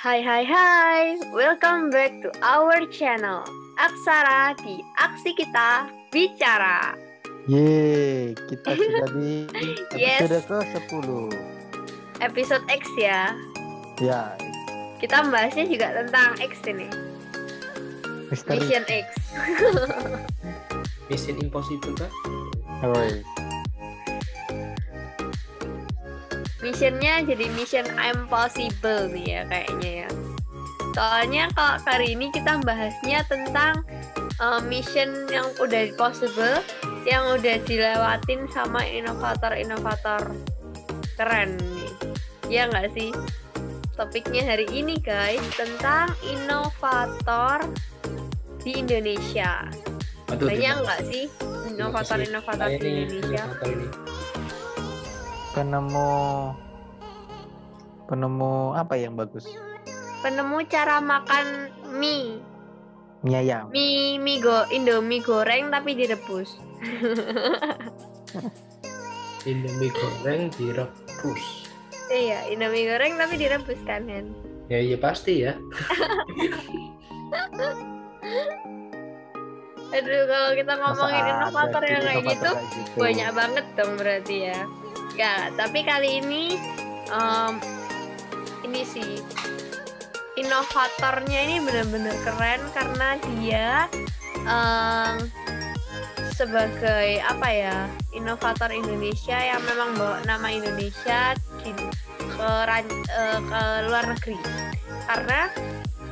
Hai hai hai, welcome back to our channel Aksara di Aksi Kita Bicara Yeay, kita sudah di Yes. episode ke-10. Episode X ya Ya, Kita membahasnya juga tentang X ini misteri. Mission X Mission Impossible kan? Oi, Missionnya jadi Mission Impossible nih ya kayaknya ya Soalnya kalau kali ini kita bahasnya tentang uh, mission yang udah possible Yang udah dilewatin sama inovator-inovator keren nih Ya nggak sih? Topiknya hari ini guys tentang inovator di Indonesia Aduh, Banyak nggak sih inovator-inovator di Indonesia? inovator ini. Penemu penemu apa yang bagus? Penemu cara makan mie Mie ayam. mie mie go Indomie goreng tapi direbus Indomie goreng direbus. iya Indomie goreng tapi direbus kan Hen Ya iya pasti ya. aduh kalau kita ngomongin inovator yang kayak gitu kayak gitu? banyak banget dong berarti ya ya tapi kali ini em, ini sih inovatornya ini benar-benar keren karena dia em, sebagai apa ya inovator Indonesia yang memang bawa nama Indonesia di ke, ran- eh, ke luar negeri. Karena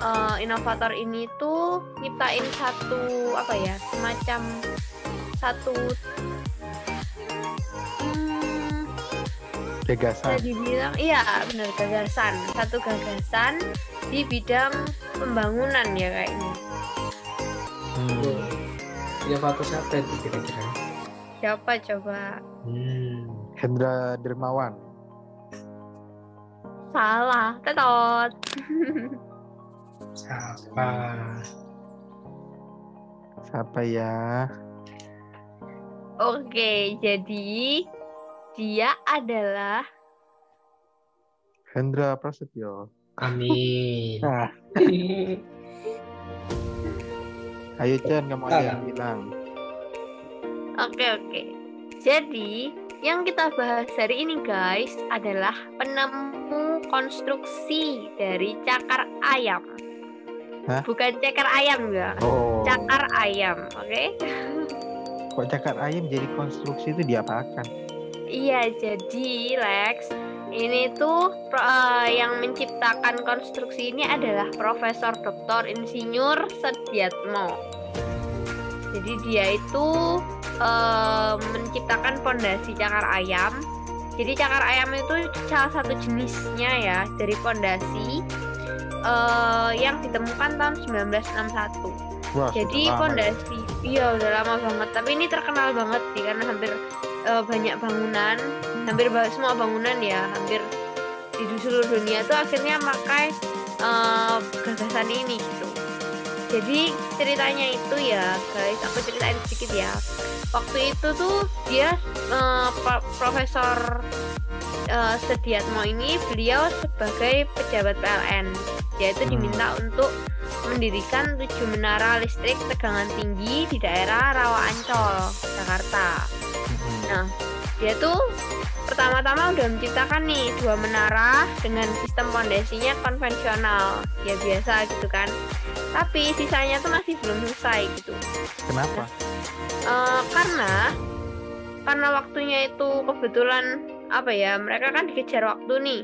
eh, inovator ini tuh nyiptain satu apa ya semacam satu bisa Gagasan. dibilang iya benar gagasan satu gagasan di bidang pembangunan ya kayaknya Hmm. Inovator siapa itu kira-kira? siapa coba Hmm. Hendra Dermawan. salah tetot Siapa? Siapa ya? oke jadi dia adalah Hendra Prasetyo. Amin. Nah, ayo Chen, kamu aja yang bilang. oke oke jadi yang kita bahas hari ini guys adalah penemu konstruksi dari cakar ayam Hah? bukan cakar ayam enggak Oh, cakar ayam oke kok cakar ayam jadi konstruksi itu diapakan? Iya, jadi Lex, ini tuh eh, yang menciptakan konstruksi ini adalah Profesor Dr. Insinyur Sediatmo. Jadi dia itu eh, menciptakan fondasi cakar ayam. Jadi cakar ayam itu salah satu jenisnya ya dari fondasi eh, yang ditemukan tahun 1961. Wah, Jadi fondasi, iya udah lama banget. Tapi ini terkenal banget sih karena hampir eh, banyak bangunan, hampir semua bangunan ya, hampir di seluruh dunia tuh akhirnya pakai eh, gagasan ini gitu. Jadi ceritanya itu ya guys, aku ceritain sedikit ya. Waktu itu tuh dia eh, Pro- Profesor eh, Sediatmo ini beliau sebagai pejabat PLN. Dia itu Hmm. diminta untuk mendirikan tujuh menara listrik tegangan tinggi di daerah Rawa Ancol, Jakarta. Mm-mm. Nah, dia tuh pertama-tama udah menciptakan nih dua menara dengan sistem fondasinya konvensional, ya biasa gitu kan. Tapi sisanya tuh masih belum selesai gitu. Kenapa? Eh, karena karena waktunya itu kebetulan apa ya mereka kan dikejar waktu nih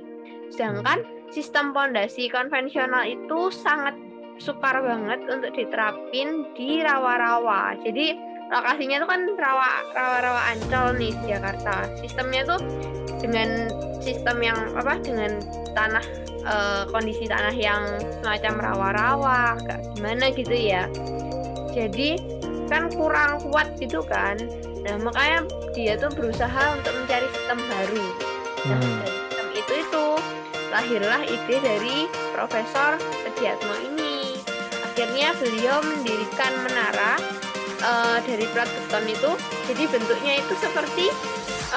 sedangkan sistem pondasi konvensional itu sangat sukar banget untuk diterapin di rawa-rawa jadi lokasinya tuh kan rawa rawa-rawa ancol nih di Jakarta. Sistemnya tuh dengan sistem yang apa dengan tanah eh, kondisi tanah yang semacam rawa-rawa kayak gimana gitu ya. Jadi kan kurang kuat gitu kan. Nah makanya dia tuh berusaha untuk mencari sistem baru. Nah Hmm. dari sistem itu itu lahirlah ide dari Profesor Sediatmo ini. Akhirnya beliau mendirikan menara eh, dari plat beton itu. Jadi bentuknya itu seperti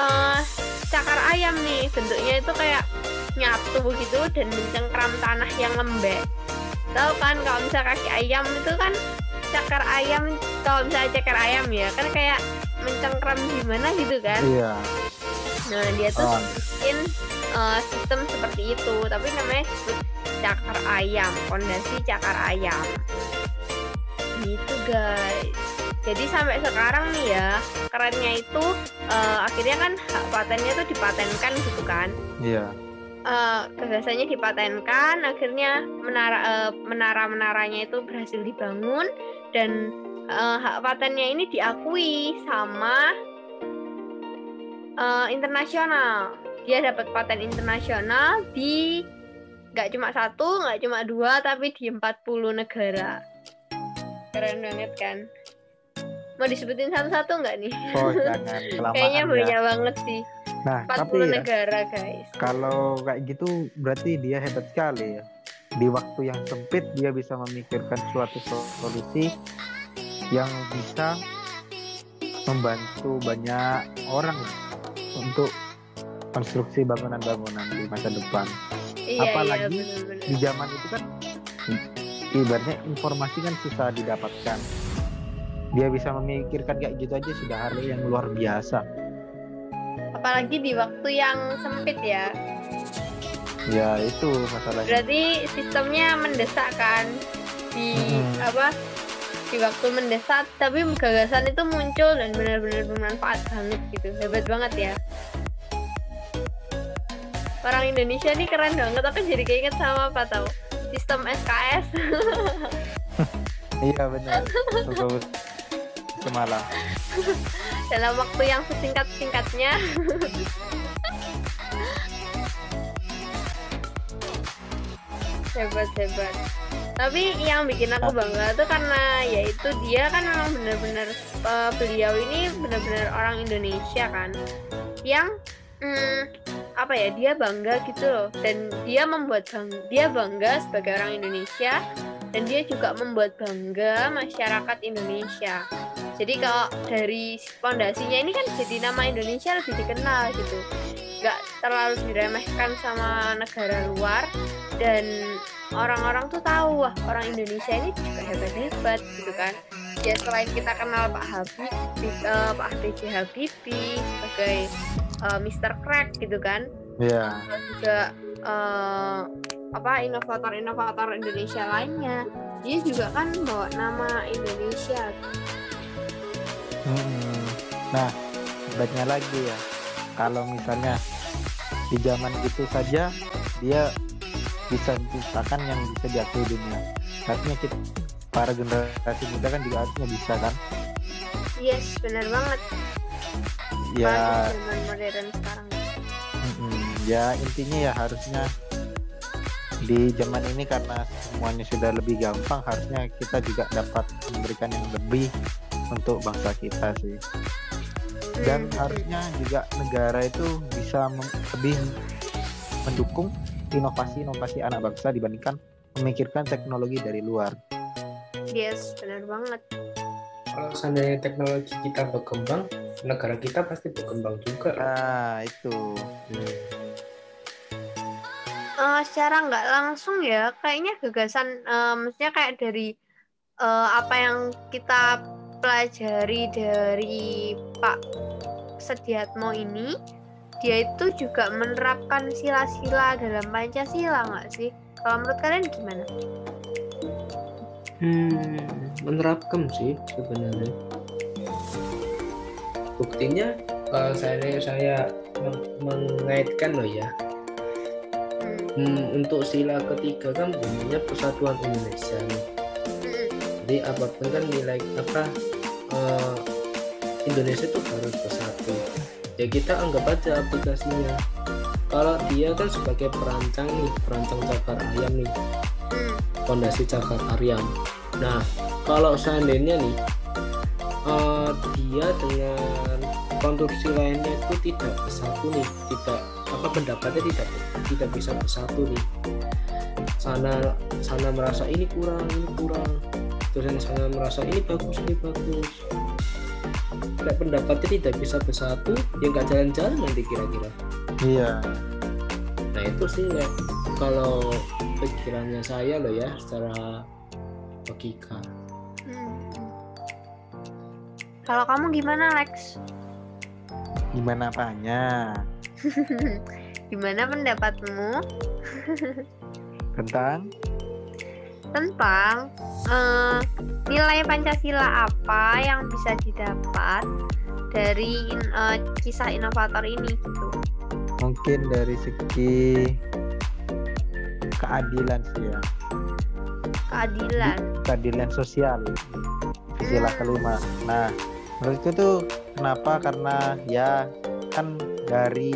eh, cakar ayam nih. Bentuknya itu kayak nyatu gitu dan mencengkram tanah yang lembek. Tahu kan kalau misal kaki ayam itu kan cakar ayam kalau misalnya cakar ayam ya kan kayak mencengkram gimana gitu kan? Iya. nah dia tuh Oh. bikin uh, sistem seperti itu. Tapi namanya disebut cakar ayam fondasi cakar ayam. Gitu guys jadi sampai sekarang nih ya kerennya itu uh, akhirnya kan hak patennya tuh dipatenkan gitu kan. Iya. Eh, gagasannya dipatenkan akhirnya menara eh, menara-menaranya itu berhasil dibangun dan eh, hak patennya ini diakui sama eh, internasional. Dia dapat paten internasional di nggak cuma satu nggak cuma dua tapi di 40 negara. Keren banget kan mau disebutin satu-satu nggak nih Oh jangan kayaknya ya. banyak banget sih Nah 40 tapi ya, negara guys kalau kayak gitu berarti dia hebat sekali ya. Di waktu yang sempit dia bisa memikirkan suatu solusi yang bisa membantu banyak orang untuk konstruksi bangunan-bangunan di masa depan. iya Apalagi iya bener-bener. Di zaman itu kan ibaratnya informasi kan susah didapatkan. Dia bisa memikirkan kayak gitu aja sudah hal yang luar biasa. apalagi di waktu yang sempit ya Ya itu masalahnya. berarti sistemnya mendesak kan di Mm-mm. apa di waktu mendesak tapi gagasan itu muncul dan benar-benar bermanfaat banget gitu hebat banget ya orang Indonesia nih keren banget aku jadi keinget sama apa tau sistem SKS Iya benar. Semalam. dalam waktu yang sesingkat-singkatnya. Hebat hebat tapi yang bikin aku bangga tuh karena yaitu dia kan memang benar-benar eh, beliau ini benar-benar orang Indonesia kan. Yang hmm, apa ya dia bangga gitu loh. Dan dia membuat bang dia bangga sebagai orang Indonesia dan dia juga membuat bangga masyarakat Indonesia jadi kalau dari fondasinya ini kan jadi nama Indonesia lebih dikenal gitu nggak terlalu diremehkan sama negara luar dan orang-orang tuh tahu wah orang Indonesia ini juga hebat-hebat gitu kan ya selain kita kenal Pak Habib eh, Pak B.J. Habibie sebagai eh, Mr. Crack gitu kan Iya. terus juga eh, apa inovator-inovator Indonesia lainnya dia juga kan bawa nama Indonesia Mm-mm. Nah, hebatnya lagi ya. Kalau misalnya di zaman itu saja dia bisa menciptakan yang bisa diakui dunia. Artinya kita para generasi muda kan juga harusnya bisa kan? yes benar banget Ya, zaman modern sekarang mm-mm. ya intinya ya harusnya di zaman ini karena semuanya sudah lebih gampang, harusnya kita juga dapat memberikan yang lebih untuk bangsa kita sih. dan harusnya juga negara itu bisa lebih mendukung inovasi-inovasi anak bangsa dibandingkan memikirkan teknologi dari luar. yes benar banget Kalau seandainya teknologi kita berkembang, negara kita pasti berkembang juga. Nah, itu. Hmm. Eh, secara nggak langsung ya kayaknya gagasan eh, maksudnya kayak dari eh, apa yang kita pelajari dari Pak Sediatmo ini dia itu juga menerapkan sila-sila dalam Pancasila nggak sih kalau menurut kalian gimana? Hmm, menerapkan sih sebenarnya. Buktinya kalau saya saya meng- mengaitkan loh ya. Hmm. Hmm, untuk sila ketiga kan bunyinya Persatuan Indonesia nih. Jadi apa pun kan nilai apa eh, Indonesia itu harus bersatu. Ya kita anggap aja aplikasinya. Kalau dia kan sebagai perancang nih, perancang cakar ayam nih, Hmm. fondasi cakar ayam. Nah, kalau seandainya nih eh, dia dengan konstruksi lainnya itu tidak bersatu nih, tidak apa pendapatnya tidak tidak bisa bersatu nih. Sana sana merasa ini kurang, ini kurang. Yang sana merasa ini bagus, ini bagus. Lek pendapatnya tidak bisa bersatu ya nggak jalan-jalan nanti kira-kira iya nah itu sih Lek, kalau pikirannya saya loh ya secara logika Hmm. Kalau kamu gimana Lex? gimana apanya gimana pendapatmu tentang tentang eh, nilai Pancasila apa yang bisa didapat dari eh, kisah inovator ini gitu? mungkin dari segi keadilan sih ya Keadilan. keadilan sosial sila Hmm. kelima nah menurutku tuh kenapa karena ya kan dari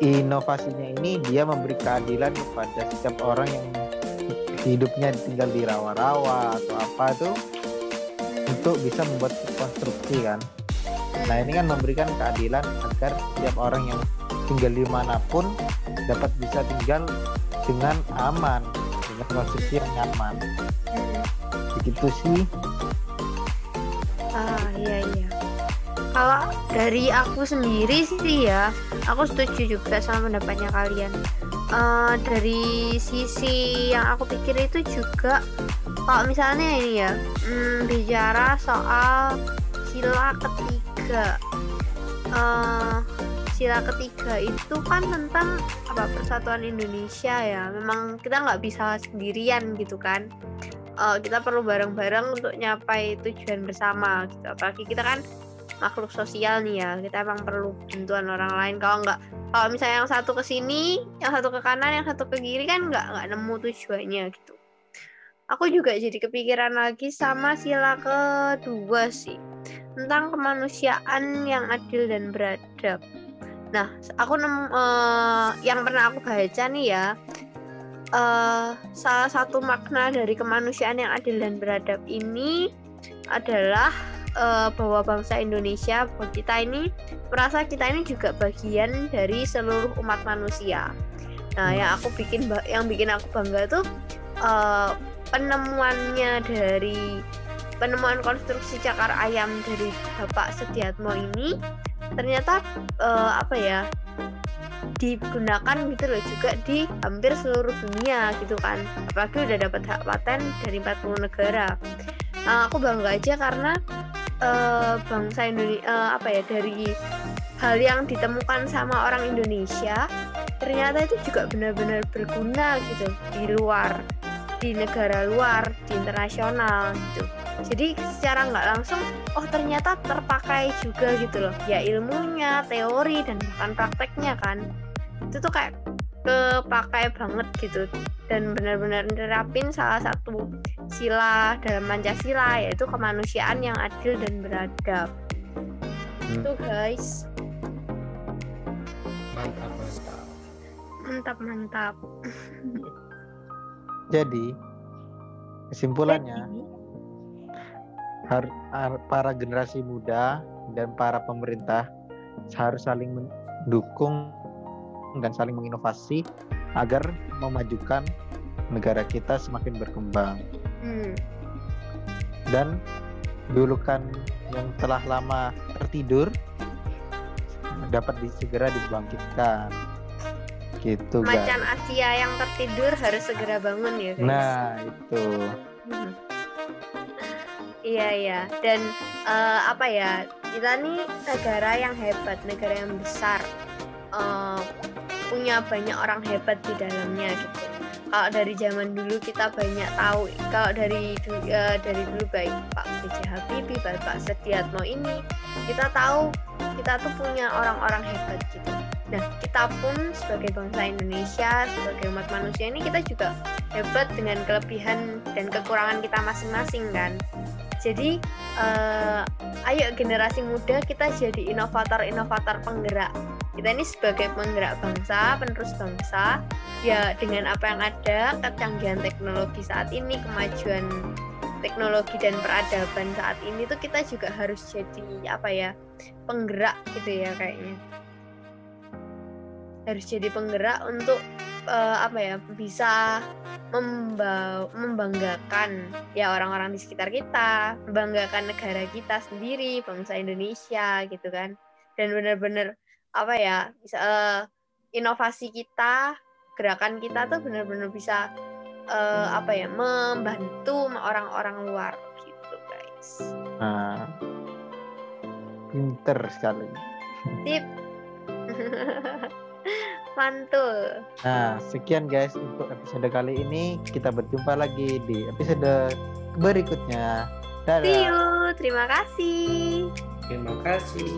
inovasinya ini dia memberi keadilan kepada setiap orang yang hidupnya tinggal di rawa-rawa atau apa tuh untuk bisa membuat konstruksi kan nah ini kan memberikan keadilan agar setiap orang yang tinggal di mana pun dapat bisa tinggal dengan aman dengan konstruksi yang nyaman begitu sih Ah iya iya. Kalau dari aku sendiri sih ya, aku setuju juga sama pendapatnya kalian. Eh, dari sisi yang aku pikir itu juga, kalau misalnya ini ya, hmm, bicara soal sila ketiga. Eh, sila ketiga itu kan tentang apa persatuan Indonesia ya. Memang kita nggak bisa sendirian gitu kan uh, kita perlu bareng-bareng untuk nyapai tujuan bersama gitu apalagi kita kan makhluk sosial nih ya. Kita emang perlu bantuan orang lain. Kalau nggak kalau misalnya yang satu ke sini yang satu ke kanan yang satu ke kiri kan nggak nggak nemu tujuannya gitu. Aku juga jadi kepikiran lagi sama sila kedua sih. Tentang kemanusiaan yang adil dan beradab. Nah aku nemu eh, yang pernah aku baca nih ya eh, salah satu makna dari kemanusiaan yang adil dan beradab ini adalah eh, bahwa bangsa Indonesia, bahwa kita ini merasa kita ini juga bagian dari seluruh umat manusia. Nah, Hmm. yang aku bikin yang bikin aku bangga tuh eh, penemuannya dari penemuan konstruksi cakar ayam dari Bapak Sediatmo ini ternyata eh, apa ya digunakan gitu loh juga di hampir seluruh dunia gitu kan apalagi udah dapat hak paten dari 40 negara Nah, aku bangga aja karena eh, bangsa Indonesia apa ya dari hal yang ditemukan sama orang Indonesia ternyata itu juga benar-benar berguna gitu di luar di negara luar di internasional gitu. Jadi secara nggak langsung oh ternyata terpakai juga gitu loh. Ya ilmunya teori dan bahkan prakteknya kan. Itu tuh kayak kepakai banget gitu. Dan benar-benar nerapin salah satu sila dalam Pancasila yaitu kemanusiaan yang adil dan beradab. Hmm. itu guys. Mantap mantap. Mantap mantap. Jadi kesimpulannya Jadi, har- har- para generasi muda dan para pemerintah harus saling mendukung dan saling menginovasi agar memajukan negara kita semakin berkembang. Hmm, dan dulu kan yang telah lama tertidur dapat segera dibangkitkan. Gitu guys. Macan Asia yang tertidur harus segera bangun ya guys. Nah itu. Hmm. Iya iya. Dan eh, apa ya kita nih negara yang hebat negara yang besar. Eh, punya banyak orang hebat di dalamnya gitu. Kalau dari zaman dulu kita banyak tahu kalau dari eh, dari dulu baik Pak B.J. Habibie, Bapak Setiatmo ini kita tahu kita tuh punya orang-orang hebat gitu. Nah kita pun sebagai bangsa Indonesia sebagai umat manusia ini kita juga hebat dengan kelebihan dan kekurangan kita masing-masing kan. Jadi eh, ayo generasi muda kita jadi inovator-inovator penggerak. Kita ini sebagai penggerak bangsa, penerus bangsa, ya dengan apa yang ada, kecanggihan teknologi saat ini, kemajuan teknologi dan peradaban saat ini tuh kita juga harus jadi apa ya penggerak gitu ya kayaknya harus jadi penggerak untuk eh, apa ya bisa memba- membanggakan ya orang-orang di sekitar kita, membanggakan negara kita sendiri, bangsa Indonesia gitu kan. Dan benar-benar apa ya bisa eh, inovasi kita, gerakan kita tuh benar-benar bisa eh, apa ya membantu orang-orang luar gitu guys. Nah, pinter sekali. Tip. Mantul. Nah, sekian guys untuk episode kali ini. Kita berjumpa lagi di episode berikutnya. Dadah. See you. Terima kasih. Terima kasih.